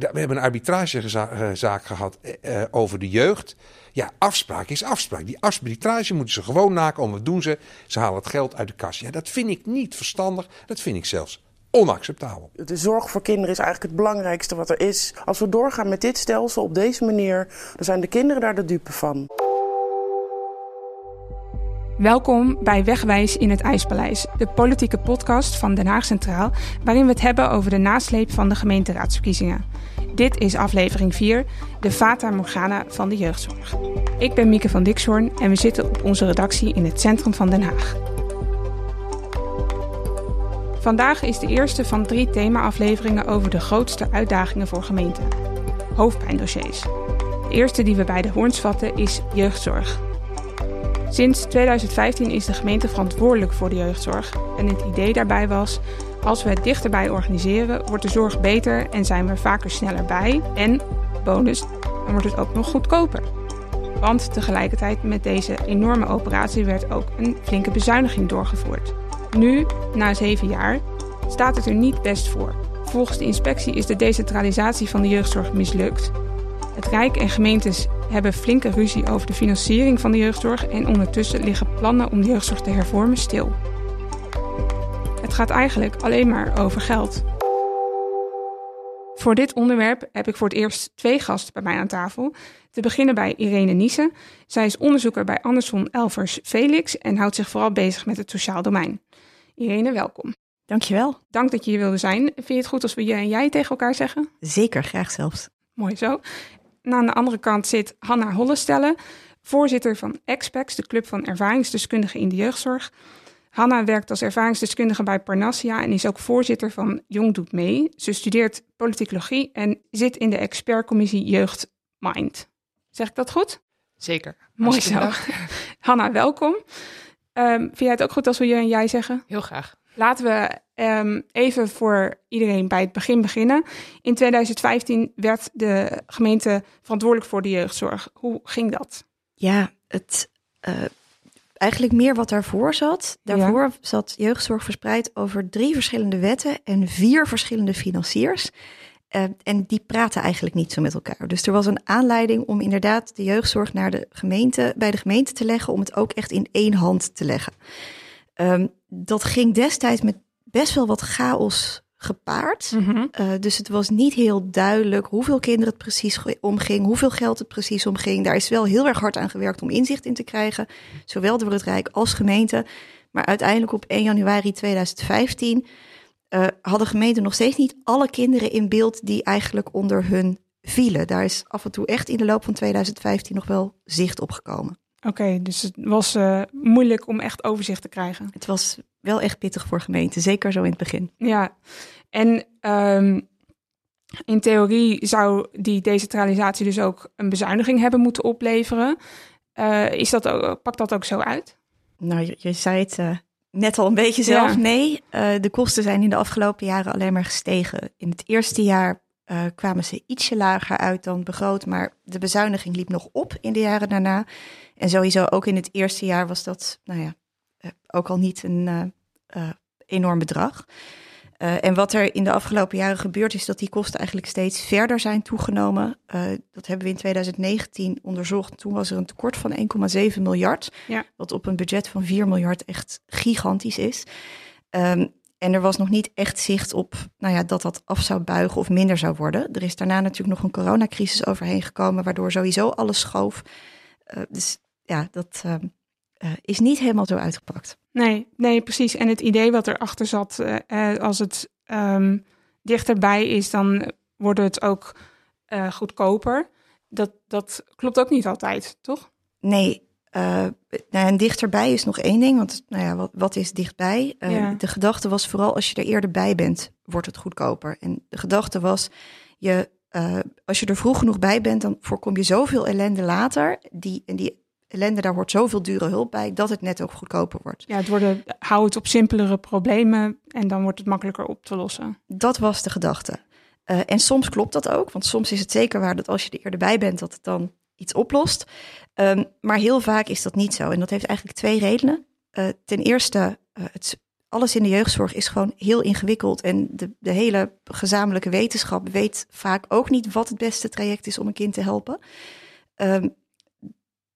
we hebben een arbitragezaak gehad uh, over de jeugd. Ja, afspraak is afspraak. Die arbitrage moeten ze gewoon nakomen. Wat doen ze? Ze halen het geld uit de kas. Ja, dat vind ik niet verstandig. Dat vind ik zelfs onacceptabel. De zorg voor kinderen is eigenlijk het belangrijkste wat er is. Als we doorgaan met dit stelsel op deze manier, dan zijn de kinderen daar de dupe van. Welkom bij Wegwijs in het IJspaleis, de politieke podcast van Den Haag Centraal, waarin we het hebben over de nasleep van de gemeenteraadsverkiezingen. Dit is aflevering 4, de Fata Morgana van de jeugdzorg. Ik ben Mieke van Dixhoorn en we zitten op onze redactie in het centrum van Den Haag. Vandaag is de eerste van drie thema-afleveringen over de grootste uitdagingen voor gemeenten. Hoofdpijndossiers. De eerste die we bij de hoorns vatten is jeugdzorg. Sinds 2015 is de gemeente verantwoordelijk voor de jeugdzorg. En het idee daarbij was: als we het dichterbij organiseren, wordt de zorg beter en zijn we vaker sneller bij. En, bonus, dan wordt het ook nog goedkoper. Want tegelijkertijd met deze enorme operatie werd ook een flinke bezuiniging doorgevoerd. Nu, na zeven jaar, staat het er niet best voor. Volgens de inspectie is de decentralisatie van de jeugdzorg mislukt. Het Rijk en gemeentes hebben flinke ruzie over de financiering van de jeugdzorg en ondertussen liggen plannen om de jeugdzorg te hervormen stil. Het gaat eigenlijk alleen maar over geld. Voor dit onderwerp heb ik voor het eerst twee gasten bij mij aan tafel. Te beginnen bij Irene Niesen. Zij is onderzoeker bij Anderson Elvers Felix en houdt zich vooral bezig met het sociaal domein. Irene, welkom. Dankjewel. Dank dat je hier wilde zijn. Vind je het goed als we je en jij tegen elkaar zeggen? Zeker, graag zelfs. Mooi zo. En aan de andere kant zit Hanna Hollestelle, voorzitter van EXPEX, de Club van Ervaringsdeskundigen in de Jeugdzorg. Hanna werkt als ervaringsdeskundige bij Parnassia en is ook voorzitter van Jong Doet Mee. Ze studeert politicologie en zit in de expertcommissie Jeugd Mind. Zeg ik dat goed? Zeker. Mooi zo. Hanna, welkom. Um, vind jij het ook goed als we je en jij zeggen? Heel graag. Laten we um, even voor iedereen bij het begin beginnen. In 2015 werd de gemeente verantwoordelijk voor de jeugdzorg. Hoe ging dat? Ja, het, uh, eigenlijk meer wat daarvoor zat. Daarvoor ja. zat jeugdzorg verspreid over drie verschillende wetten en vier verschillende financiers. Uh, en die praten eigenlijk niet zo met elkaar. Dus er was een aanleiding om inderdaad de jeugdzorg naar de gemeente, bij de gemeente te leggen, om het ook echt in één hand te leggen. Um, dat ging destijds met best wel wat chaos gepaard. Mm -hmm. uh, dus het was niet heel duidelijk hoeveel kinderen het precies omging, hoeveel geld het precies omging. Daar is wel heel erg hard aan gewerkt om inzicht in te krijgen, zowel door het Rijk als gemeente. Maar uiteindelijk op 1 januari 2015 uh, hadden gemeenten nog steeds niet alle kinderen in beeld die eigenlijk onder hun vielen. Daar is af en toe echt in de loop van 2015 nog wel zicht op gekomen. Oké, okay, dus het was uh, moeilijk om echt overzicht te krijgen. Het was wel echt pittig voor gemeenten, zeker zo in het begin. Ja, en um, in theorie zou die decentralisatie dus ook een bezuiniging hebben moeten opleveren. Uh, is dat ook, pakt dat ook zo uit? Nou, je, je zei het uh, net al een beetje zelf. Ja. Nee, de kosten zijn in de afgelopen jaren alleen maar gestegen. In het eerste jaar uh, kwamen ze ietsje lager uit dan begroot, maar de bezuiniging liep nog op in de jaren daarna. En sowieso ook in het eerste jaar was dat, nou ja, uh, ook al niet een uh, enorm bedrag. en wat er in de afgelopen jaren gebeurd is, dat die kosten eigenlijk steeds verder zijn toegenomen. dat hebben we in 2019 onderzocht. Toen was er een tekort van 1,7 miljard, ja. wat op een budget van 4 miljard echt gigantisch is. Um, en er was nog niet echt zicht op nou ja, dat dat af zou buigen of minder zou worden. Er is daarna natuurlijk nog een coronacrisis overheen gekomen, waardoor sowieso alles schoof. Uh, dus ja, dat uh, uh, is niet helemaal zo uitgepakt. Nee, nee, precies. En het idee wat erachter zat, als het um, dichterbij is, dan wordt het ook goedkoper. Dat, dat klopt ook niet altijd, toch? Nee, uh, nou, en dichterbij is nog één ding, want nou ja, wat, wat is dichtbij? Uh, ja. De gedachte was vooral als je er eerder bij bent, wordt het goedkoper. En de gedachte was, je, uh, als je er vroeg genoeg bij bent, dan voorkom je zoveel ellende later. Die, en die ellende, daar hoort zoveel dure hulp bij, dat het net ook goedkoper wordt. Ja, het worden, hou het op simpelere problemen en dan wordt het makkelijker op te lossen. Dat was de gedachte. en soms klopt dat ook, want soms is het zeker waar dat als je er eerder bij bent, dat het dan iets oplost. Um, maar heel vaak is dat niet zo. En dat heeft eigenlijk twee redenen. Uh, ten eerste, uh, het alles in de jeugdzorg is gewoon heel ingewikkeld. En de, de hele gezamenlijke wetenschap weet vaak ook niet wat het beste traject is om een kind te helpen. Ehm,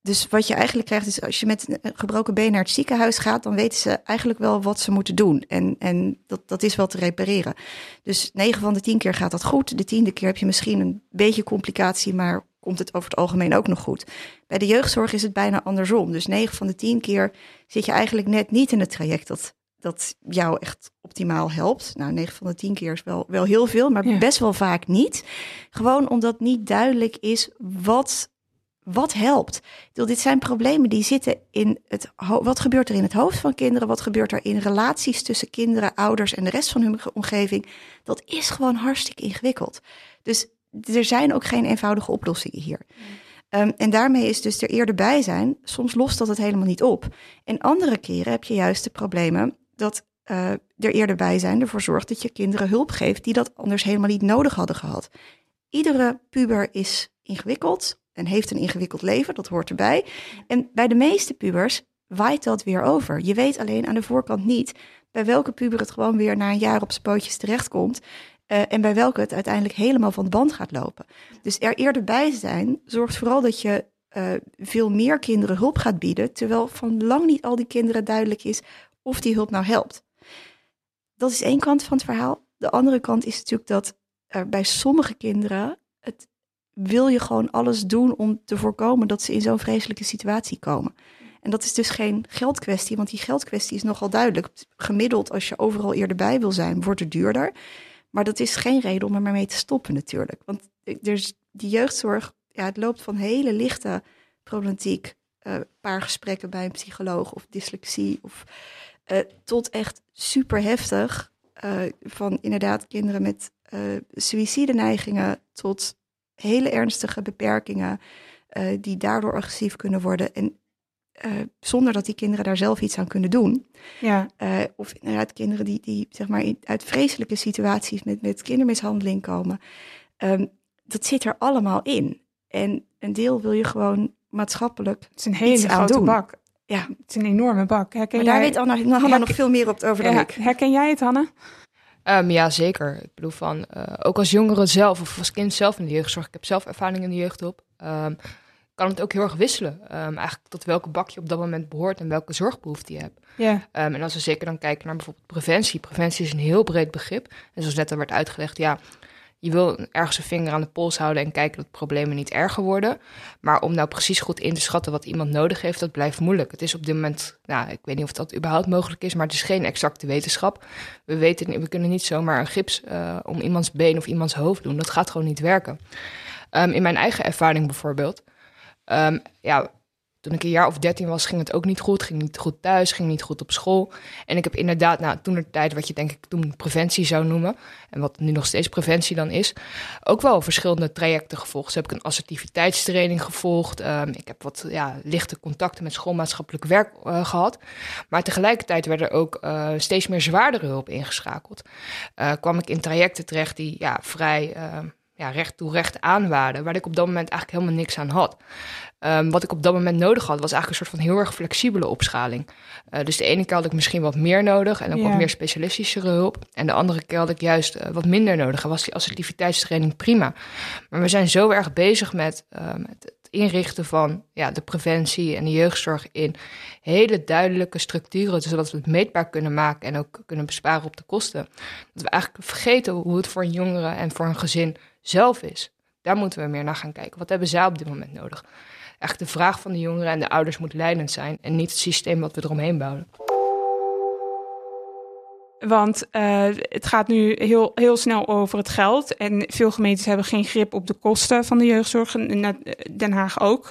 dus wat je eigenlijk krijgt is als je met een gebroken been naar het ziekenhuis gaat, dan weten ze eigenlijk wel wat ze moeten doen. En, en dat, dat is wel te repareren. Dus 9 van de 10 keer gaat dat goed. De tiende keer heb je misschien een beetje complicatie, maar komt het over het algemeen ook nog goed. Bij de jeugdzorg is het bijna andersom. Dus 9 van de 10 keer zit je eigenlijk net niet in het traject dat, dat jou echt optimaal helpt. Nou, 9 van de 10 keer is wel, wel heel veel, maar best wel vaak niet. Gewoon omdat niet duidelijk is wat wat helpt? Bedoel, dit zijn problemen die zitten in het. Wat gebeurt er in het hoofd van kinderen? Wat gebeurt er in relaties tussen kinderen, ouders en de rest van hun omgeving? Dat is gewoon hartstikke ingewikkeld. Dus er zijn ook geen eenvoudige oplossingen hier. Um, en daarmee is dus er eerder bij zijn. Soms lost dat het helemaal niet op. En andere keren heb je juist de problemen dat uh, er eerder bij zijn ervoor zorgt dat je kinderen hulp geeft die dat anders helemaal niet nodig hadden gehad. Iedere puber is ingewikkeld, en heeft een ingewikkeld leven, dat hoort erbij. En bij de meeste pubers waait dat weer over. Je weet alleen aan de voorkant niet bij welke puber het gewoon weer na een jaar op zijn pootjes terechtkomt. Uh, en bij welke het uiteindelijk helemaal van de band gaat lopen. Dus er eerder bij zijn zorgt vooral dat je uh, veel meer kinderen hulp gaat bieden, terwijl van lang niet al die kinderen duidelijk is of die hulp nou helpt. Dat is één kant van het verhaal. De andere kant is natuurlijk dat er bij sommige kinderen het wil je gewoon alles doen om te voorkomen dat ze in zo'n vreselijke situatie komen. En dat is dus geen geldkwestie, want die geldkwestie is nogal duidelijk. Gemiddeld, als je overal eerder bij wil zijn, wordt het duurder. Maar dat is geen reden om er maar mee te stoppen natuurlijk. Want dus die jeugdzorg, ja, het loopt van hele lichte problematiek, uh, paar gesprekken bij een psycholoog of dyslexie, of uh, tot echt super heftig. Uh, van inderdaad kinderen met suïcideneigingen tot hele ernstige beperkingen die daardoor agressief kunnen worden. En uh, zonder dat die kinderen daar zelf iets aan kunnen doen. Ja. Uh, of inderdaad kinderen die, die zeg maar uit vreselijke situaties met, met kindermishandeling komen. Um, dat zit er allemaal in. En een deel wil je gewoon maatschappelijk. Het is een hele grote bak. Ja. Het is een enorme bak. Herken maar jij... daar weet Anna, Herken... nog veel meer op over dan ja. ik. Herken jij het, Hanne? Um, ja, zeker. Ik bedoel van, uh, ook als jongere zelf of als kind zelf in de jeugdzorg. Ik heb zelf ervaring in de jeugdhulp. Um, kan het ook heel erg wisselen. Um, eigenlijk tot welke bak je op dat moment behoort en welke zorgbehoefte je hebt. Yeah. en als we zeker dan kijken naar bijvoorbeeld preventie. Preventie is een heel breed begrip. En zoals net al werd uitgelegd, ja, je wil ergens een vinger aan de pols houden en kijken dat problemen niet erger worden. Maar om nou precies goed in te schatten wat iemand nodig heeft, dat blijft moeilijk. Het is op dit moment, nou, ik weet niet of dat überhaupt mogelijk is, maar het is geen exacte wetenschap. We weten, we kunnen niet zomaar een gips uh, om iemands been of iemands hoofd doen. Dat gaat gewoon niet werken. Um, in mijn eigen ervaring bijvoorbeeld, um, ja, toen ik een jaar of dertien was, ging het ook niet goed. Ging niet goed thuis, ging niet goed op school. En ik heb inderdaad, nou, toen de tijd, wat je denk ik toen preventie zou noemen, en wat nu nog steeds preventie dan is, ook wel verschillende trajecten gevolgd. Dus heb ik een assertiviteitstraining gevolgd. Um, ik heb wat ja, lichte contacten met schoolmaatschappelijk werk uh, gehad. Maar tegelijkertijd werd er ook uh, steeds meer zwaardere hulp ingeschakeld. Uh, kwam ik in trajecten terecht die ja, vrij ehm, ja, recht toe recht aanwaarden, waar ik op dat moment eigenlijk helemaal niks aan had. Um, wat ik op dat moment nodig had, was eigenlijk een soort van heel erg flexibele opschaling. Uh, dus de ene keer had ik misschien wat meer nodig en ook ja. wat meer specialistischere hulp. En de andere keer had ik juist uh, wat minder nodig en was die assertiviteitstraining prima. Maar we zijn zo erg bezig met, uh, met het inrichten van ja, de preventie en de jeugdzorg in hele duidelijke structuren, zodat we het meetbaar kunnen maken en ook kunnen besparen op de kosten. Dat we eigenlijk vergeten hoe het voor een jongere en voor een gezin zelf is. Daar moeten we meer naar gaan kijken. Wat hebben zij op dit moment nodig? Echt de vraag van de jongeren en de ouders moet leidend zijn en niet het systeem wat we eromheen bouwen. Want uh, het gaat nu heel, heel snel over het geld. En veel gemeentes hebben geen grip op de kosten van de jeugdzorg. En Den Haag ook.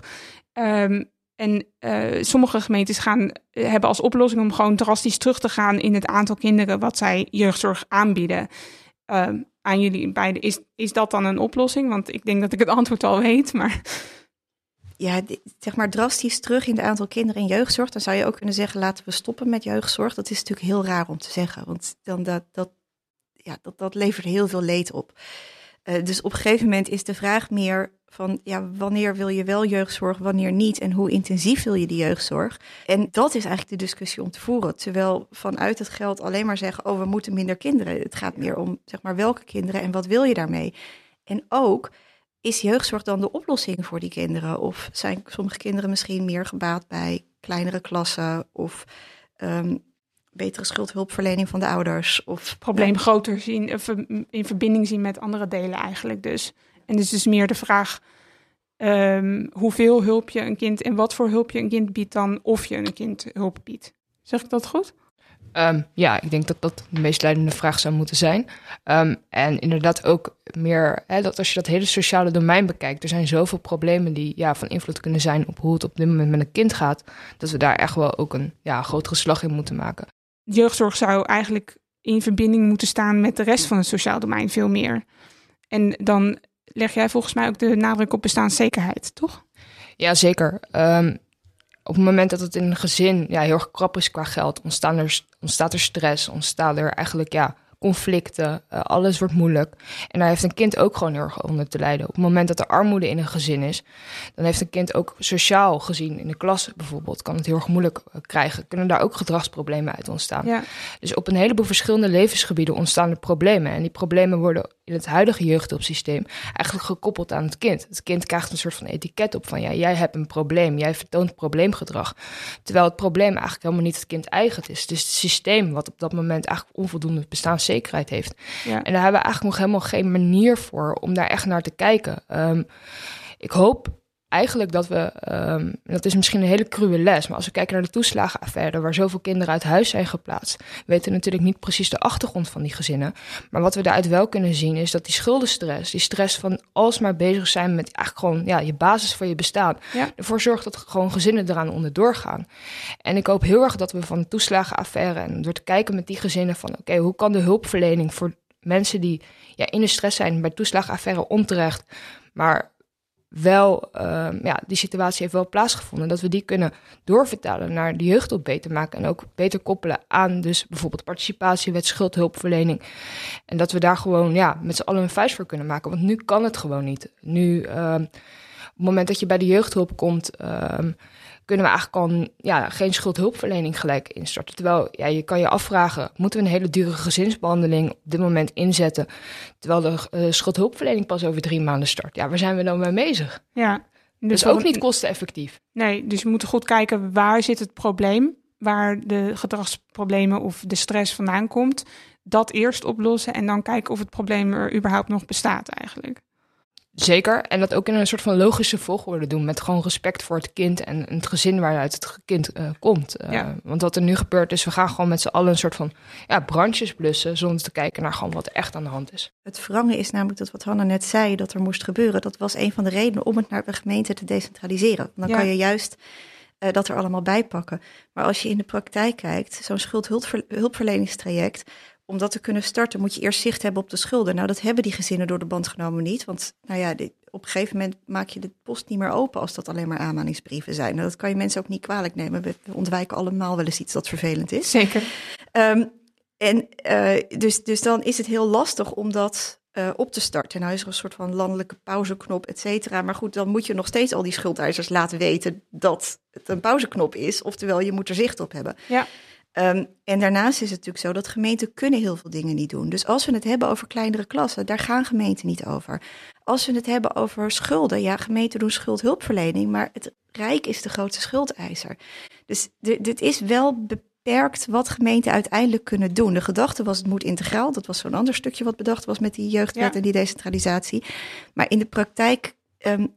Um, en uh, sommige gemeentes gaan, hebben als oplossing om gewoon drastisch terug te gaan in het aantal kinderen wat zij jeugdzorg aanbieden. Uh, aan jullie beiden. Is, is dat dan een oplossing? Want ik denk dat ik het antwoord al weet. Maar ja, zeg maar drastisch terug in het aantal kinderen in jeugdzorg, dan zou je ook kunnen zeggen: laten we stoppen met jeugdzorg. Dat is natuurlijk heel raar om te zeggen, want dan dat, dat, ja, dat, dat levert heel veel leed op. Uh, dus op een gegeven moment is de vraag meer van ja, wanneer wil je wel jeugdzorg, wanneer niet en hoe intensief wil je die jeugdzorg? En dat is eigenlijk de discussie om te voeren. Terwijl vanuit het geld alleen maar zeggen, oh we moeten minder kinderen. Het gaat meer om zeg maar welke kinderen en wat wil je daarmee? En ook is jeugdzorg dan de oplossing voor die kinderen? Of zijn sommige kinderen misschien meer gebaat bij kleinere klassen of um, betere schuldhulpverlening van de ouders? Of probleem groter zien, in verbinding zien met andere delen eigenlijk dus. En dus is meer de vraag um, hoeveel hulp je een kind en wat voor hulp je een kind biedt dan of je een kind hulp biedt. Zeg ik dat goed? Um, ja, ik denk dat dat de meest leidende vraag zou moeten zijn. Um, en inderdaad ook meer, hè, dat als je dat hele sociale domein bekijkt, er zijn zoveel problemen die ja, van invloed kunnen zijn op hoe het op dit moment met een kind gaat, dat we daar echt wel ook een ja, grotere slag in moeten maken. Jeugdzorg zou eigenlijk in verbinding moeten staan met de rest van het sociaal domein veel meer. En dan leg jij volgens mij ook de nadruk op bestaanszekerheid, toch? Ja, zeker. Um, op het moment dat het in een gezin ja, heel erg krap is qua geld, ontstaan er, ontstaat er stress, ontstaan er eigenlijk ja, conflicten, uh, alles wordt moeilijk. En daar heeft een kind ook gewoon heel erg onder te lijden. Op het moment dat er armoede in een gezin is, dan heeft een kind ook sociaal gezien in de klas bijvoorbeeld, kan het heel erg moeilijk uh, krijgen. Kunnen daar ook gedragsproblemen uit ontstaan. Ja. Dus op een heleboel verschillende levensgebieden ontstaan er problemen. En die problemen worden in het huidige jeugdhulpsysteem eigenlijk gekoppeld aan het kind. Het kind krijgt een soort van etiket op van ja, jij hebt een probleem, jij vertoont probleemgedrag. Terwijl het probleem eigenlijk helemaal niet het kind eigen is. Het is het systeem wat op dat moment eigenlijk onvoldoende bestaanszekerheid heeft. Ja. En daar hebben we eigenlijk nog helemaal geen manier voor om daar echt naar te kijken. Um, ik hoop eigenlijk dat we, um, dat is misschien een hele cruwe les, maar als we kijken naar de toeslagenaffaire, waar zoveel kinderen uit huis zijn geplaatst, weten we natuurlijk niet precies de achtergrond van die gezinnen. Maar wat we daaruit wel kunnen zien, is dat die schuldenstress, die stress van alsmaar bezig zijn met eigenlijk gewoon ja, je basis van je bestaan, ervoor zorgt dat gewoon gezinnen eraan onderdoor gaan. En ik hoop heel erg dat we van de toeslagenaffaire en door te kijken met die gezinnen van, oké, hoe kan de hulpverlening voor mensen die ja, in de stress zijn bij toeslagenaffaire onterecht, maar wel, uh, ja, die situatie heeft wel plaatsgevonden. Dat we die kunnen doorvertalen naar de jeugdhulp beter maken. En ook beter koppelen aan dus bijvoorbeeld participatiewet, schuldhulpverlening. En dat we daar gewoon ja, met z'n allen een vuist voor kunnen maken. Want nu kan het gewoon niet. Nu, uh, op het moment dat je bij de jeugdhulp komt, uh, kunnen we eigenlijk al ja, geen schuldhulpverlening gelijk instarten. Terwijl ja, je kan je afvragen, moeten we een hele dure gezinsbehandeling op dit moment inzetten, terwijl de uh, schuldhulpverlening pas over drie maanden start? Ja, waar zijn we dan mee bezig? Ja. Dus dat is ook niet kosteneffectief. Nee, dus we moeten goed kijken waar zit het probleem, waar de gedragsproblemen of de stress vandaan komt. Dat eerst oplossen en dan kijken of het probleem er überhaupt nog bestaat eigenlijk. Zeker. En dat ook in een soort van logische volgorde doen. Met gewoon respect voor het kind en het gezin waaruit het kind uh, komt. Uh, Want wat er nu gebeurt is, we gaan gewoon met z'n allen een soort van ja, brandjes blussen. Zonder te kijken naar gewoon wat er echt aan de hand is. Het wrange is namelijk dat wat Hanna net zei, dat er moest gebeuren. Dat was een van de redenen om het naar de gemeente te decentraliseren. Dan kan je juist uh, dat er allemaal bij pakken. Maar als je in de praktijk kijkt, zo'n schuldhulpverleningstraject om dat te kunnen starten moet je eerst zicht hebben op de schulden. Nou, dat hebben die gezinnen door de band genomen niet. Want nou ja, dit, op een gegeven moment maak je de post niet meer open als dat alleen maar aanmaningsbrieven zijn. Nou, dat kan je mensen ook niet kwalijk nemen. We, ontwijken allemaal wel eens iets dat vervelend is. Zeker. Um, en uh, dus, dus dan is het heel lastig om dat uh, op te starten. Nou is er een soort van landelijke pauzeknop, et cetera. Maar goed, dan moet je nog steeds al die schuldeisers laten weten dat het een pauzeknop is. Oftewel, je moet er zicht op hebben. Ja. Um, en daarnaast is het natuurlijk zo dat gemeenten kunnen heel veel dingen niet doen. Dus als we het hebben over kleinere klassen, daar gaan gemeenten niet over. Als we het hebben over schulden, ja, gemeenten doen schuldhulpverlening, maar het Rijk is de grootste schuldeiser. Dus dit is wel beperkt wat gemeenten uiteindelijk kunnen doen. De gedachte was het moet integraal, dat was zo'n ander stukje wat bedacht was met die jeugdwet en die decentralisatie. Maar in de praktijk um,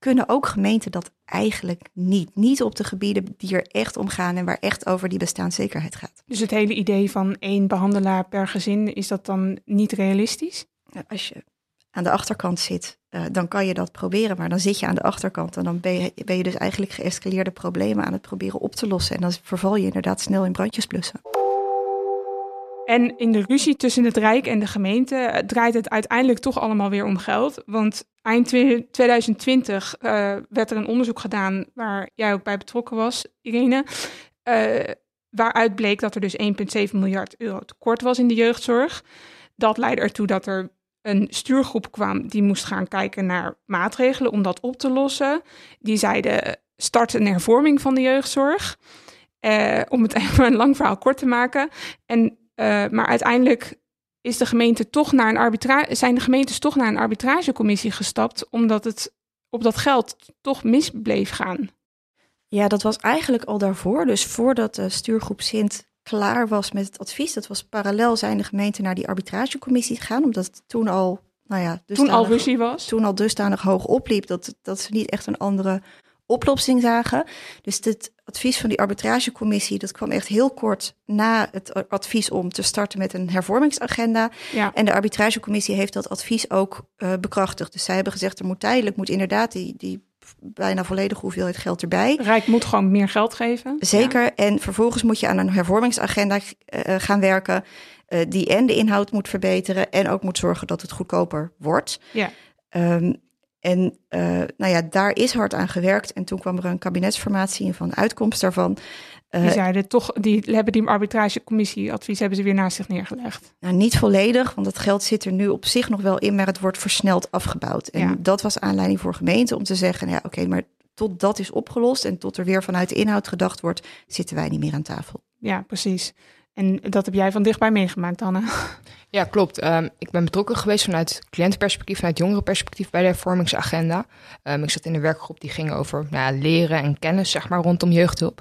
kunnen ook gemeenten dat eigenlijk niet. Niet op de gebieden die er echt om gaan en waar echt over die bestaanszekerheid gaat. Dus het hele idee van één behandelaar per gezin, is dat dan niet realistisch? Als je aan de achterkant zit, uh, dan kan je dat proberen. Maar dan zit je aan de achterkant en dan ben je, ben je dus eigenlijk geëscaleerde problemen aan het proberen op te lossen. En dan verval je inderdaad snel in brandjes blussen. En in de ruzie tussen het Rijk en de gemeente eh, draait het uiteindelijk toch allemaal weer om geld. Want eind 2020 uh, eh, werd er een onderzoek gedaan waar jij ook bij betrokken was, Irene. Uh, waaruit bleek dat er dus 1,7 miljard euro tekort was in de jeugdzorg. Dat leidde ertoe dat er een stuurgroep kwam die moest gaan kijken naar maatregelen om dat op te lossen. Die zeiden start een hervorming van de jeugdzorg. Uh, om het even een lang verhaal kort te maken. En, maar uiteindelijk is de gemeente toch naar een arbitra zijn de gemeentes toch naar een arbitragecommissie gestapt, omdat het op dat geld toch mis bleef gaan. Ja, dat was eigenlijk al daarvoor. Dus voordat de stuurgroep Sint klaar was met het advies, dat was parallel zijn de gemeenten naar die arbitragecommissie gegaan, omdat het toen al, nou ja, toen al ruzie was. Toen al dusdanig hoog opliep dat, dat ze niet echt een andere oplossing zagen. Dus het advies van die arbitragecommissie, dat kwam echt heel kort na het advies om te starten met een hervormingsagenda. Ja. En de arbitragecommissie heeft dat advies ook uh, bekrachtigd. Dus zij hebben gezegd, er moet tijdelijk, moet inderdaad die, die bijna volledige hoeveelheid geld erbij. Rijk moet gewoon meer geld geven. Zeker. En vervolgens moet je aan een hervormingsagenda uh, gaan werken. Uh, die en de inhoud moet verbeteren. En ook moet zorgen dat het goedkoper wordt. Ja. Um, en uh, nou ja, daar is hard aan gewerkt. En toen kwam er een kabinetsformatie en van uitkomst daarvan. Uh, die zeiden toch, die hebben die arbitragecommissie-advies hebben ze weer naast zich neergelegd. Nou, niet volledig, want het geld zit er nu op zich nog wel in, maar het wordt versneld afgebouwd. En ja. dat was aanleiding voor gemeenten om te zeggen, ja, oké, maar tot dat is opgelost en tot er weer vanuit de inhoud gedacht wordt, zitten wij niet meer aan tafel. Ja, precies. En dat heb jij van dichtbij meegemaakt, Anne. Ja, klopt. Um, ik ben betrokken geweest vanuit cliëntenperspectief, vanuit jongerenperspectief bij de hervormingsagenda. Um, ik zat in een werkgroep die ging over nou ja, leren en kennis, zeg maar, rondom jeugdhulp.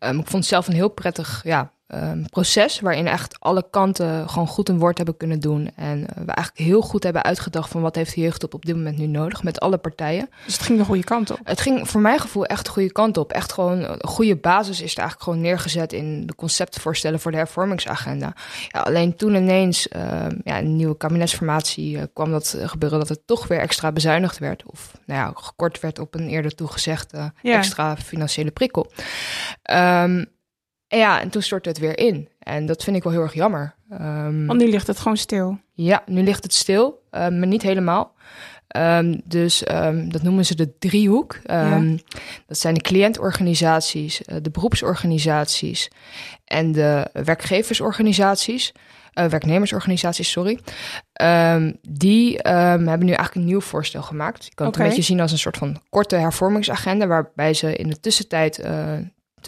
Um, ik vond het zelf een heel prettig ja, um, proces waarin echt alle kanten gewoon goed een woord hebben kunnen doen. En uh, we eigenlijk heel goed hebben uitgedacht van wat heeft de jeugd op dit moment nu nodig met alle partijen. Dus het ging de goede kant op? Het ging voor mijn gevoel echt de goede kant op. Echt gewoon een goede basis is er eigenlijk gewoon neergezet in de conceptvoorstellen voor de hervormingsagenda. Ja, alleen toen ineens uh, ja, een nieuwe kabinetsformatie uh, kwam dat gebeuren dat het toch weer extra bezuinigd werd. Of nou ja, gekort werd op een eerder toegezegde ja. extra financiële prikkel. Um, en ja, en toen stortte het weer in. En dat vind ik wel heel erg jammer. Um, Want nu ligt het gewoon stil. Ja, nu ligt het stil, uh, maar niet helemaal. Um, dus um, dat noemen ze de driehoek. Ja. Dat zijn de cliëntorganisaties, uh, de beroepsorganisaties en de werkgeversorganisaties. Uh, werknemersorganisaties, sorry. die hebben nu eigenlijk een nieuw voorstel gemaakt. Je kan het een beetje zien als een soort van korte hervormingsagenda, waarbij ze in de tussentijd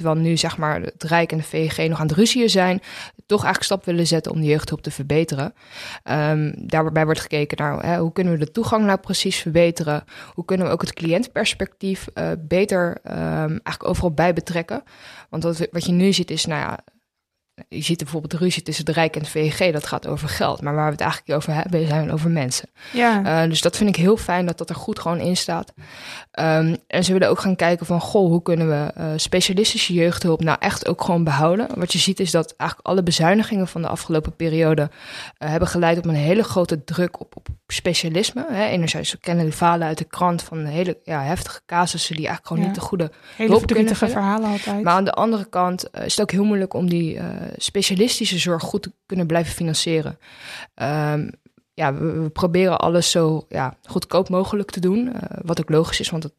terwijl nu zeg maar het Rijk en de VG nog aan het ruzien zijn, toch eigenlijk stap willen zetten om de jeugdhulp te verbeteren. Um, daarbij wordt gekeken naar hè, hoe kunnen we de toegang nou precies verbeteren? Hoe kunnen we ook het cliëntperspectief uh, beter um, eigenlijk overal bij betrekken? Want wat, wat je nu ziet is, nou ja, je ziet bijvoorbeeld de ruzie tussen de Rijk en de VG, dat gaat over geld. Maar waar we het eigenlijk over hebben, zijn over mensen. Ja. Uh, dus dat vind ik heel fijn dat dat er goed gewoon in staat. Um, en ze willen ook gaan kijken van, goh, hoe kunnen we uh, specialistische jeugdhulp nou echt ook gewoon behouden? Wat je ziet is dat eigenlijk alle bezuinigingen van de afgelopen periode uh, hebben geleid op een hele grote druk op, op specialisme. Hè. Enerzijds, we kennen de falen uit de krant van hele ja, heftige casussen die eigenlijk gewoon ja. niet de goede hele hulp kunnen verhalen altijd. Maar aan de andere kant is het ook heel moeilijk om die specialistische zorg goed kunnen blijven financieren. Um, ja, we, proberen alles zo ja, goedkoop mogelijk te doen. Uh, wat ook logisch is, want het,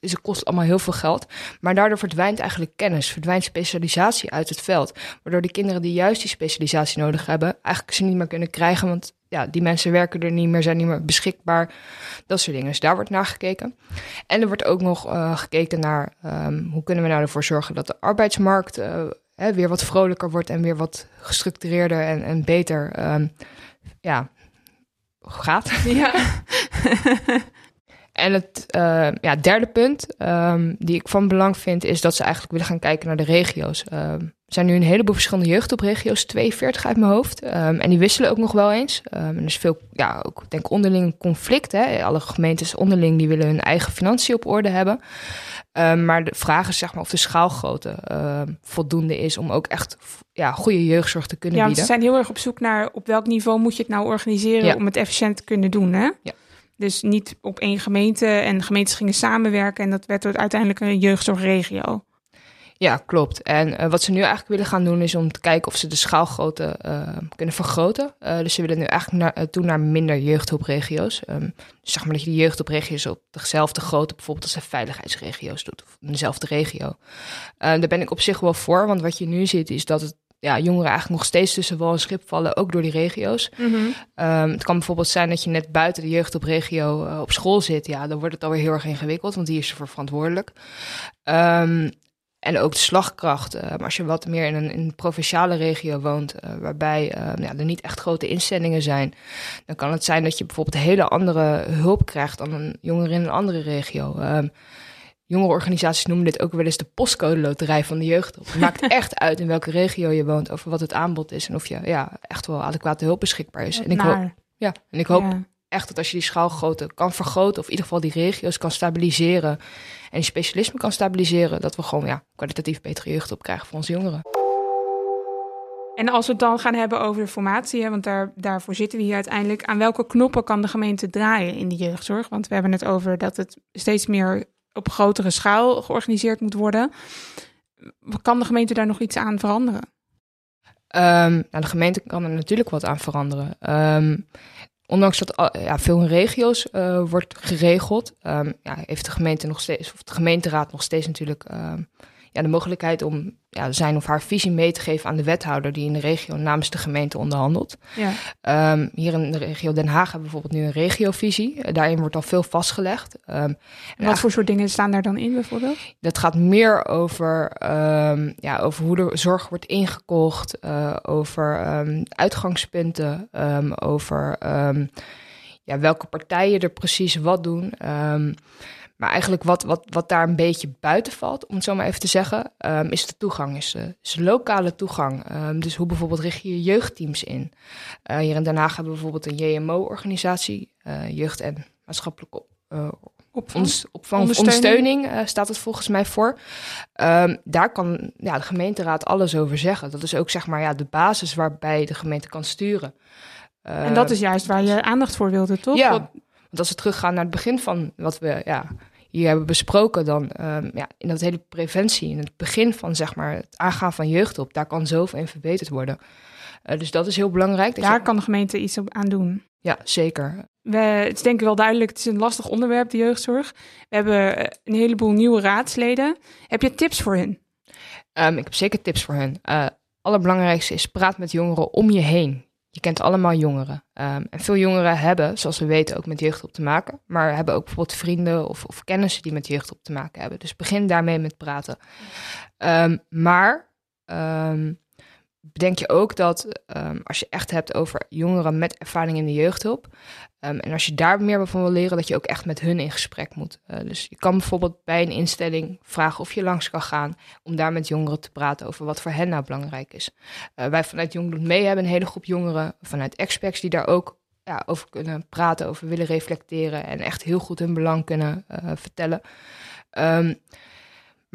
is, het kost allemaal heel veel geld. Maar daardoor verdwijnt eigenlijk kennis, verdwijnt specialisatie uit het veld. Waardoor de kinderen die juist die specialisatie nodig hebben, eigenlijk ze niet meer kunnen krijgen. Want ja, die mensen werken er niet meer, zijn niet meer beschikbaar. Dat soort dingen. Dus daar wordt naar gekeken. En er wordt ook nog uh, gekeken naar um, hoe kunnen we nou ervoor zorgen dat de arbeidsmarkt uh, hè, weer wat vrolijker wordt en weer wat gestructureerder en, en beter um, ja, gaat. Ja. en het uh, ja, derde punt um, die ik van belang vind, is dat ze eigenlijk willen gaan kijken naar de regio's. Um, er zijn nu een heleboel verschillende jeugdopregio's, 42 uit mijn hoofd. Um, en die wisselen ook nog wel eens. en er is veel, ja, ook denk onderling conflict. Hè. Alle gemeentes onderling die willen hun eigen financiën op orde hebben. Um, maar de vraag is zeg maar of de schaalgrootte uh, voldoende is om ook echt ja, goede jeugdzorg te kunnen ja, bieden. Ja, ze zijn heel erg op zoek naar op welk niveau moet je het nou organiseren ja. om het efficiënt te kunnen doen. Hè? Ja. Dus niet op één gemeente en gemeentes gingen samenwerken en dat werd uiteindelijk een jeugdzorgregio. Ja, klopt. En uh, wat ze nu eigenlijk willen gaan doen is om te kijken of ze de schaalgrootte uh, kunnen vergroten. Uh, dus ze willen nu eigenlijk naar, toe naar minder jeugdhulpregio's. Um, dus zeg maar dat je de jeugdhulpregio's op dezelfde grootte, bijvoorbeeld als de veiligheidsregio's doet, of in dezelfde regio. daar ben ik op zich wel voor, want wat je nu ziet is dat het ja, jongeren eigenlijk nog steeds tussen wal en schip vallen, ook door die regio's. Ehm, het kan bijvoorbeeld zijn dat je net buiten de jeugd op regio uh, op school zit. Ja, dan wordt het alweer heel erg ingewikkeld, want die is ervoor verantwoordelijk. Um, en ook de slagkracht. Uh, maar als je wat meer in een, in een provinciale regio woont, uh, waarbij uh, ja, er niet echt grote instellingen zijn, dan kan het zijn dat je bijvoorbeeld hele andere hulp krijgt dan een jonger in een andere regio. Um, Jongere organisaties noemen dit ook wel eens de postcode loterij van de jeugd. Het maakt echt uit in welke regio je woont, over wat het aanbod is en of je ja, echt wel adequate hulp beschikbaar is. En ik, hoop, ja, en ik hoop ja. Echt dat als je die schaalgrootte kan vergroten, of in ieder geval die regio's kan stabiliseren en die specialisme kan stabiliseren, dat we gewoon ja, kwalitatief betere jeugd op krijgen voor onze jongeren. En als we het dan gaan hebben over de formatie, want daar, daarvoor zitten we hier uiteindelijk. Aan welke knoppen kan de gemeente draaien in de jeugdzorg? Want we hebben het over dat het steeds meer op grotere schaal georganiseerd moet worden. Kan de gemeente daar nog iets aan veranderen? Um, nou, de gemeente kan er natuurlijk wat aan veranderen. Um, ondanks dat ja, veel in regio's uh, wordt geregeld, um, ja, heeft de gemeente nog steeds, of de gemeenteraad nog steeds natuurlijk ja, de mogelijkheid om ja, zijn of haar visie mee te geven aan de wethouder die in de regio namens de gemeente onderhandelt. Ja. Um, hier in de regio Den Haag hebben we bijvoorbeeld nu een regiovisie. Daarin wordt al veel vastgelegd. Um, en wat voor soort dingen staan daar dan in bijvoorbeeld? Dat gaat meer over, um, ja, over hoe de zorg wordt ingekocht, uh, over uitgangspunten, over ja, welke partijen er precies wat doen. Maar eigenlijk wat, wat, wat daar een beetje buiten valt, om het zo maar even te zeggen, um, is de toegang, is, uh, is lokale toegang. Um, dus hoe bijvoorbeeld richt je je jeugdteams in? Uh, hier in Den Haag hebben we bijvoorbeeld een JMO-organisatie, uh, Jeugd en Maatschappelijke opvang, opvang ondersteuning, ondersteuning staat het volgens mij voor. Um, daar kan ja, de gemeenteraad alles over zeggen. Dat is ook zeg maar ja, de basis waarbij de gemeente kan sturen. en dat is juist waar je aandacht voor wilde, toch? Ja, want als we teruggaan naar het begin van wat we ja, hier hebben besproken, dan um, ja, in dat hele preventie, in het begin van zeg maar, het aangaan van jeugdhulp, daar kan zoveel in verbeterd worden. Uh, dus dat is heel belangrijk. Daar kan de gemeente iets op aan doen. Ja, zeker. We, het is denk ik wel duidelijk, het is een lastig onderwerp, de jeugdzorg. We hebben eh, een heleboel nieuwe raadsleden. Heb je tips voor hen? Um, ik heb zeker tips voor hen. Uh, allerbelangrijkste is praat met jongeren om je heen. Je kent allemaal jongeren. Um, en veel jongeren hebben, zoals we weten, ook met jeugdhulp te maken. Maar hebben ook bijvoorbeeld vrienden of, of kennissen die met jeugdhulp te maken hebben. Dus begin daarmee met praten. Um, maar um, bedenk je ook dat um, als je echt hebt over jongeren met ervaring in de jeugdhulp. Um, en als je daar meer van wil leren, dat je ook echt met hun in gesprek moet. Uh, dus je kan bijvoorbeeld bij een instelling vragen of je langs kan gaan. Om daar met jongeren te praten over wat voor hen nou belangrijk is. Uh, wij vanuit Jong Mee hebben een hele groep jongeren vanuit experts die daar ook ja, over kunnen praten, over willen reflecteren. En echt heel goed hun belang kunnen uh, vertellen. Um,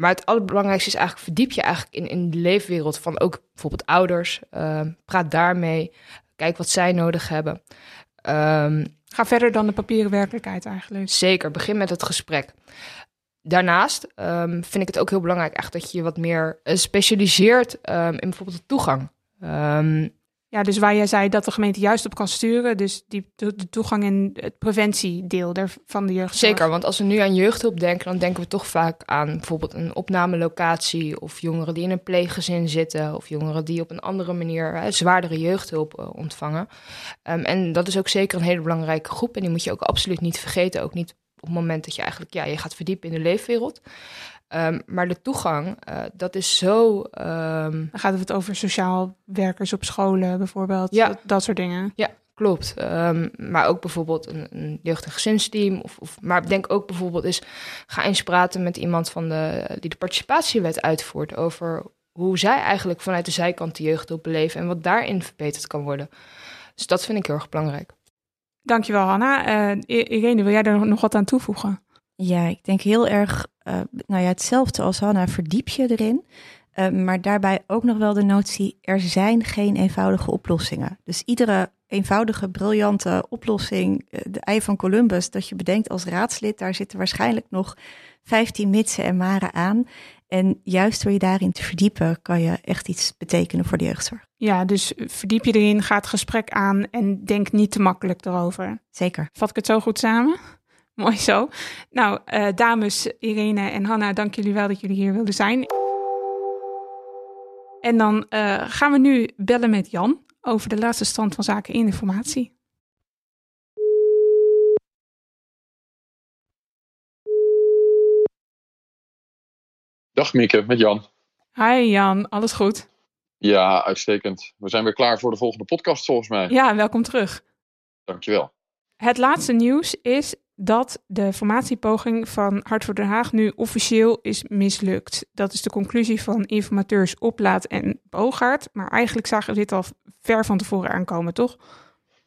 maar het allerbelangrijkste is eigenlijk, verdiep je eigenlijk in, in de leefwereld van ook bijvoorbeeld ouders. Uh, praat daarmee. Kijk wat zij nodig hebben. Um, Ga verder dan de papieren werkelijkheid eigenlijk. Zeker, begin met het gesprek. Daarnaast um, vind ik het ook heel belangrijk echt dat je wat meer uh, specialiseert um, in bijvoorbeeld de toegang. Ja, dus waar jij zei dat de gemeente juist op kan sturen. Dus die, de, toegang en het preventiedeel van de jeugdzorg. Zeker, want als we nu aan jeugdhulp denken, dan denken we toch vaak aan bijvoorbeeld een opnamelocatie. Of jongeren die in een pleeggezin zitten. Of jongeren die op een andere manier zwaardere jeugdhulp uh, ontvangen. Um, en dat is ook zeker een hele belangrijke groep. En die moet je ook absoluut niet vergeten. Ook niet op het moment dat je eigenlijk ja, je gaat verdiepen in de leefwereld. Um, maar de toegang, uh, dat is zo. Um... Dan gaat het over sociaal werkers op scholen bijvoorbeeld. Ja. Dat, dat soort dingen. Ja, klopt. Um, maar ook bijvoorbeeld een, een jeugd- en gezinsteam. Of, of, maar denk ook bijvoorbeeld is, ga eens praten met iemand van de, die de participatiewet uitvoert over hoe zij eigenlijk vanuit de zijkant de jeugd beleven en wat daarin verbeterd kan worden. Dus dat vind ik heel erg belangrijk. Dankjewel, Hanna. Uh, Irene, wil jij er nog wat aan toevoegen? Ja, ik denk heel erg, uh, nou ja, hetzelfde als Hanna, verdiep je erin. Uh, maar daarbij ook nog wel de notie, er zijn geen eenvoudige oplossingen. Dus iedere eenvoudige, briljante oplossing, uh, de ei van Columbus, dat je bedenkt als raadslid, daar zitten waarschijnlijk nog 15 mitsen en maren aan. En juist door je daarin te verdiepen, kan je echt iets betekenen voor de jeugdzorg. Ja, dus verdiep je erin, ga het gesprek aan en denk niet te makkelijk erover. Zeker. Vat ik het zo goed samen? Mooi zo. Nou, uh, dames Irene en Hanna, dank jullie wel dat jullie hier wilden zijn. En dan uh, gaan we nu bellen met Jan over de laatste stand van zaken in de formatie. Dag Mieke, met Jan. Hi Jan, alles goed? Ja, uitstekend. We zijn weer klaar voor de volgende podcast volgens mij. Ja, welkom terug. Dankjewel. Het laatste nieuws is dat de formatiepoging van Hart voor Den Haag nu officieel is mislukt. Dat is de conclusie van informateurs Oplaat en Boogaard. Maar eigenlijk zagen we dit al ver van tevoren aankomen, toch?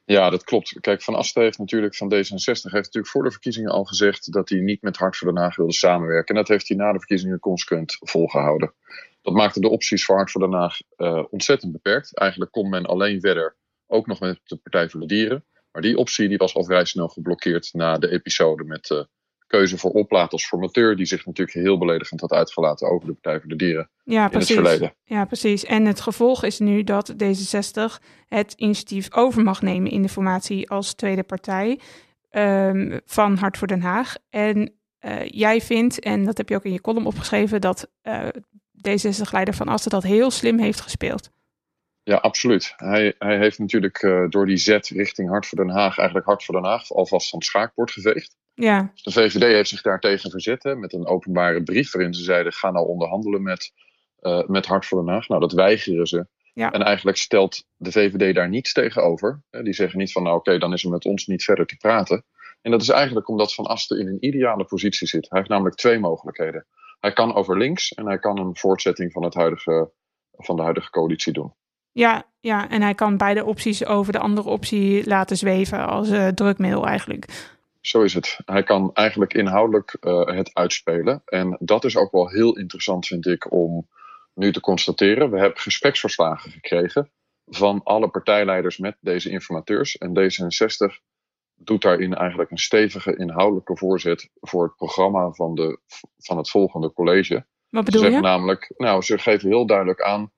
Ja, dat klopt. Kijk, Van Asten heeft natuurlijk van D66 heeft natuurlijk voor de verkiezingen al gezegd dat hij niet met Hart voor Den Haag wilde samenwerken. En dat heeft hij na de verkiezingen consequent volgehouden. Dat maakte de opties voor Hart voor Den Haag uh, ontzettend beperkt. Eigenlijk kon men alleen verder, ook nog met de Partij voor de Dieren. Maar die optie die was al vrij snel geblokkeerd na de episode met de uh, keuze voor oplaat als formateur, die zich natuurlijk heel beledigend had uitgelaten over de Partij voor de Dieren ja, in precies. het verleden. Ja, precies. En het gevolg is nu dat D66 het initiatief over mag nemen in de formatie als tweede partij um, van Hart voor Den Haag. En uh, jij vindt, en dat heb je ook in je column opgeschreven, dat uh, D66-leider Van Asten dat heel slim heeft gespeeld. Ja, absoluut. Hij, hij heeft natuurlijk uh, door die zet richting Hart voor Den Haag, eigenlijk Hart voor Den Haag, alvast van het schaakbord geveegd. Ja. De VVD heeft zich daartegen verzet hè, met een openbare brief waarin ze zeiden: ga nou onderhandelen met, uh, met Hart voor Den Haag. Nou, dat weigeren ze. Ja. En eigenlijk stelt de VVD daar niets tegenover. Die zeggen niet van, nou oké, okay, dan is er met ons niet verder te praten. En dat is eigenlijk omdat Van Asten in een ideale positie zit. Hij heeft namelijk twee mogelijkheden. Hij kan over links en hij kan een voortzetting van, het huidige, van de huidige coalitie doen. Ja, ja, en hij kan beide opties over de andere optie laten zweven als uh, drukmiddel eigenlijk. Zo is het. Hij kan eigenlijk inhoudelijk uh, het uitspelen. En dat is ook wel heel interessant, vind ik, om nu te constateren. We hebben gespreksverslagen gekregen van alle partijleiders met deze informateurs. En D66 doet daarin eigenlijk een stevige inhoudelijke voorzet voor het programma van, de, van het volgende college. Wat bedoel ze je? Namelijk, nou, ze geven heel duidelijk aan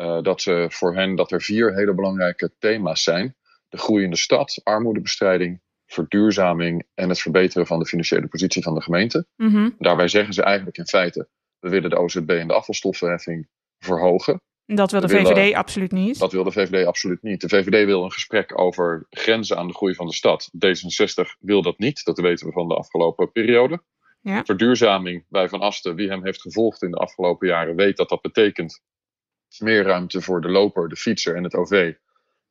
uh, dat ze voor hen dat er vier hele belangrijke thema's zijn: de groeiende stad, armoedebestrijding, verduurzaming en het verbeteren van de financiële positie van de gemeente. Mm -hmm. Daarbij zeggen ze eigenlijk in feite: we willen de OZB en de afvalstoffenheffing verhogen. Dat wil de VVD willen- absoluut niet. Dat wil de VVD absoluut niet. De VVD wil een gesprek over grenzen aan de groei van de stad. D66 wil dat niet. Dat weten we van de afgelopen periode. Ja. Verduurzaming bij Van Asten, wie hem heeft gevolgd in de afgelopen jaren, weet dat dat betekent meer ruimte voor de loper, de fietser en het OV.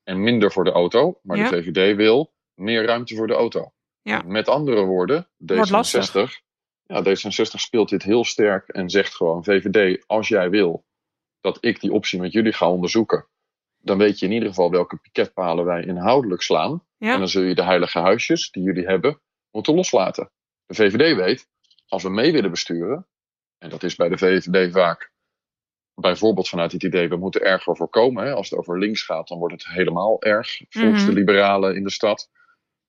En minder voor de auto. Maar Ja. de VVD wil meer ruimte voor de auto. Ja. Met andere woorden, Wordt lastig. D66, ja, D66 speelt dit heel sterk en zegt gewoon: VVD, als jij wil dat ik die optie met jullie ga onderzoeken, dan weet je in ieder geval welke piketpalen wij inhoudelijk slaan. Ja. En dan zul je de heilige huisjes die jullie hebben moeten loslaten. De VVD weet, als we mee willen besturen, en dat is bij de VVD vaak bijvoorbeeld vanuit het idee, we moeten erger voorkomen. Hè? Als het over links gaat, dan wordt het helemaal erg volgens Mhm. de liberalen in de stad.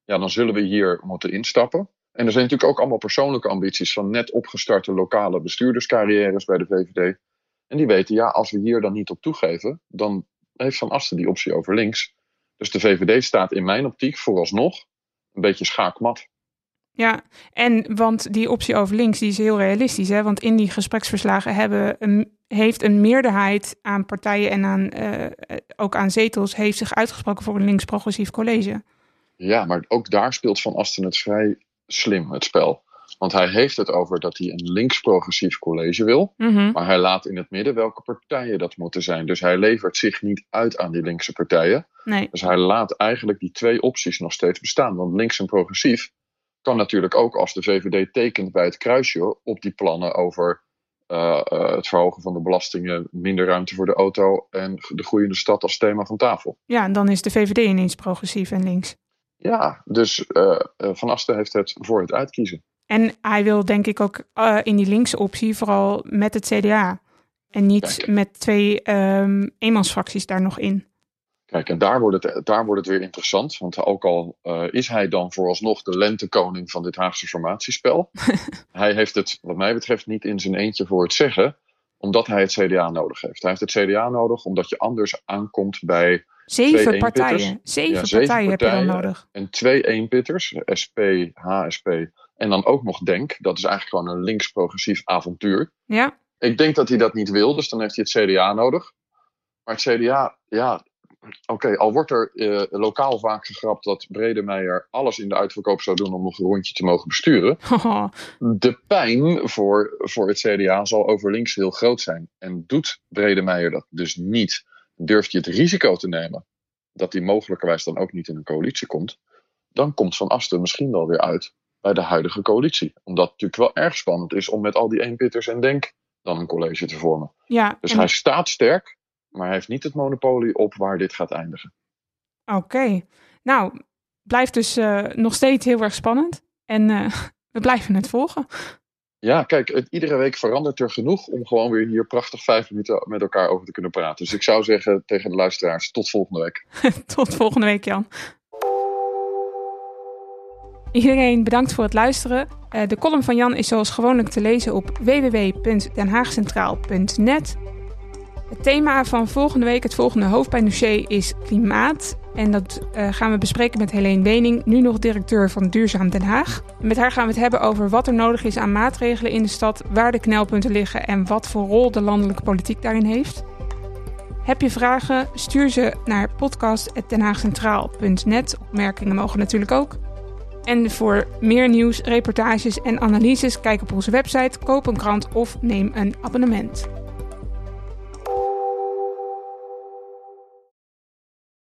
Ja, dan zullen we hier moeten instappen. En er zijn natuurlijk ook allemaal persoonlijke ambities van net opgestarte lokale bestuurderscarrières bij de VVD. En die weten, ja, als we hier dan niet op toegeven, dan heeft Van Asten die optie over links. Dus de VVD staat in mijn optiek vooralsnog een beetje schaakmat. Ja, en want die optie over links die is heel realistisch. Hè? Want in die gespreksverslagen hebben een, heeft een meerderheid aan partijen en aan, eh, eh, ook aan zetels heeft zich uitgesproken voor een links-progressief college. Ja, maar ook daar speelt Van Asten het vrij slim, het spel. Want hij heeft het over dat hij een links-progressief college wil. Mhm. Maar hij laat in het midden welke partijen dat moeten zijn. Dus hij levert zich niet uit aan die linkse partijen. Nee, Dus hij laat eigenlijk die twee opties nog steeds bestaan. Want links en progressief kan natuurlijk ook als de VVD tekent bij het kruisje op die plannen over eh, eh, het verhogen van de belastingen, minder ruimte voor de auto en de groeiende stad als thema van tafel. ja, en dan is de VVD ineens progressief en links. Ja, dus eh, Van Asten heeft het voor het uitkiezen. En hij wil denk ik ook in die linkse optie vooral met het CDA. En niet Kijk. met twee ehm eenmansfracties daar nog in. Kijk, en daar wordt het, daar wordt het weer interessant. Want ook al eh, is hij dan vooralsnog de lentekoning van dit Haagse formatiespel. hij heeft het, wat mij betreft, niet in zijn eentje voor het zeggen. Omdat hij het CDA nodig heeft. Hij heeft het CDA nodig omdat je anders aankomt bij Zeven partijen. Zeven Ja, zeven partijen heb je dan partijen. nodig. en twee eenpitters. SP, HSP en dan ook nog DENK. Dat is eigenlijk gewoon een links-progressief avontuur. Ja, Ik denk dat hij dat niet wil, dus dan heeft hij het CDA nodig. Maar het CDA, ja, oké, al wordt er uh, lokaal vaak gegrapt dat Bredemeijer alles in de uitverkoop zou doen om nog een rondje te mogen besturen. De pijn voor, voor het CDA zal over links heel groot zijn. En doet Bredemeijer dat dus niet, durft je het risico te nemen dat hij mogelijkerwijs dan ook niet in een coalitie komt, dan komt Van Asten misschien wel weer uit bij de huidige coalitie. Omdat het natuurlijk wel erg spannend is om met al die eenpitters en denk dan een college te vormen. Ja, dus hij staat sterk, maar hij heeft niet het monopolie op waar dit gaat eindigen. Oké, nou, blijft dus uh, nog steeds heel erg spannend. En uh, we blijven het volgen. Ja, kijk, het, iedere week verandert er genoeg om gewoon weer hier prachtig vijf minuten met elkaar over te kunnen praten. Dus ik zou zeggen tegen de luisteraars, tot volgende week. tot volgende week, Jan. Iedereen bedankt voor het luisteren. Uh, de column van Jan is zoals gewoonlijk te lezen op www.denhaagcentraal.net. Het thema van volgende week, het volgende hoofdpijndossier, is klimaat. En dat uh, gaan we bespreken met Helene Wening, nu nog directeur van Duurzaam Den Haag. Met haar gaan we het hebben over wat er nodig is aan maatregelen in de stad, waar de knelpunten liggen en wat voor rol de landelijke politiek daarin heeft. Heb je vragen? Stuur ze naar podcast.denhaagcentraal.net. Opmerkingen mogen natuurlijk ook. En voor meer nieuws, reportages en analyses, kijk op onze website, koop een krant of neem een abonnement.